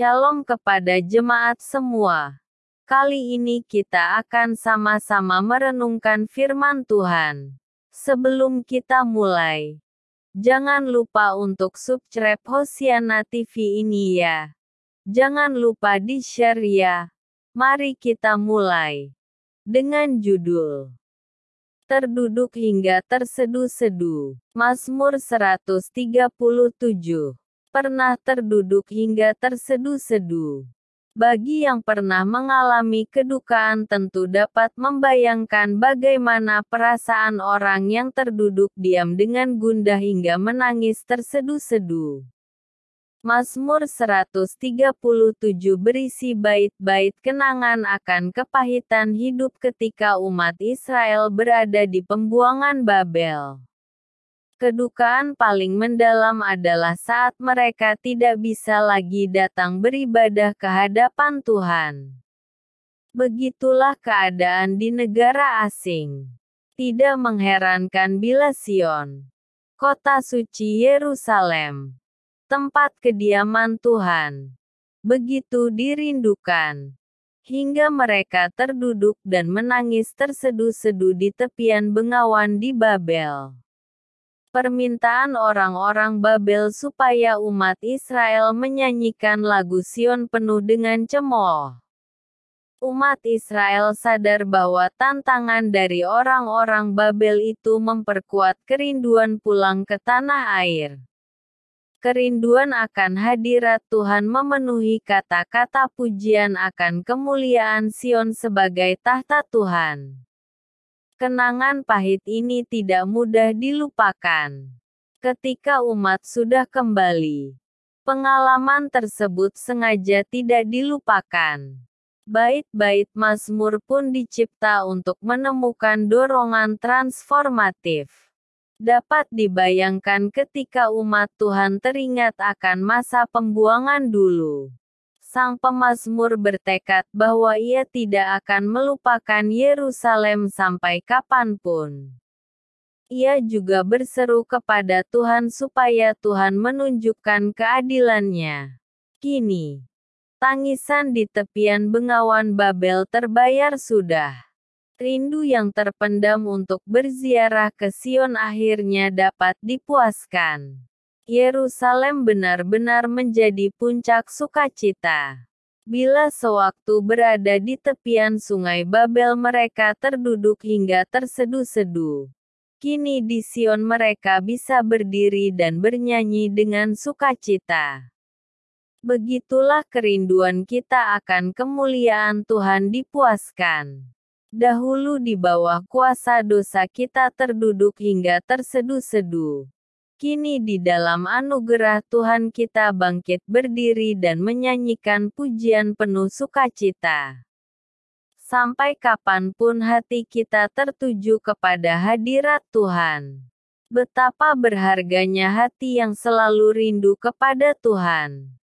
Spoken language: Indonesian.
Shalom kepada jemaat semua. Kali ini kita akan sama-sama merenungkan firman Tuhan. Sebelum kita mulai, jangan lupa untuk subscribe Hosiana TV ini ya. Jangan lupa di-share ya. Mari kita mulai. Dengan judul Terduduk hingga terseduh-seduh. Mazmur 137 pernah terduduk hingga terseduh-seduh. Bagi yang pernah mengalami kedukaan tentu dapat membayangkan bagaimana perasaan orang yang terduduk diam dengan gundah hingga menangis terseduh-seduh. Mazmur 137 berisi bait-bait kenangan akan kepahitan hidup ketika umat Israel berada di pembuangan Babel. Kedukaan paling mendalam adalah saat mereka tidak bisa lagi datang beribadah ke hadapan Tuhan. Begitulah keadaan di negara asing. Tidak mengherankan bila Sion, kota suci Yerusalem, tempat kediaman Tuhan, begitu dirindukan, hingga mereka terduduk dan menangis terseduh-seduh di tepian bengawan di Babel. Permintaan orang-orang Babel supaya umat Israel menyanyikan lagu Sion penuh dengan cemooh. Umat Israel sadar bahwa tantangan dari orang-orang Babel itu memperkuat kerinduan pulang ke tanah air. Kerinduan akan hadirat Tuhan memenuhi kata-kata pujian akan kemuliaan Sion sebagai tahta Tuhan. Kenangan pahit ini tidak mudah dilupakan. Ketika umat sudah kembali, pengalaman tersebut sengaja tidak dilupakan. Bait-bait Mazmur pun dicipta untuk menemukan dorongan transformatif. Dapat dibayangkan ketika umat Tuhan teringat akan masa pembuangan dulu sang pemazmur bertekad bahwa ia tidak akan melupakan Yerusalem sampai kapan pun. Ia juga berseru kepada Tuhan supaya Tuhan menunjukkan keadilannya. Kini, tangisan di tepian bengawan Babel terbayar sudah. Rindu yang terpendam untuk berziarah ke Sion akhirnya dapat dipuaskan. Yerusalem benar-benar menjadi puncak sukacita. Bila sewaktu berada di tepian sungai Babel mereka terduduk hingga terseduh-seduh. Kini di Sion mereka bisa berdiri dan bernyanyi dengan sukacita. Begitulah kerinduan kita akan kemuliaan Tuhan dipuaskan. Dahulu di bawah kuasa dosa kita terduduk hingga terseduh-seduh. Kini di dalam anugerah Tuhan kita bangkit berdiri dan menyanyikan pujian penuh sukacita. Sampai kapan pun hati kita tertuju kepada hadirat Tuhan. Betapa berharganya hati yang selalu rindu kepada Tuhan.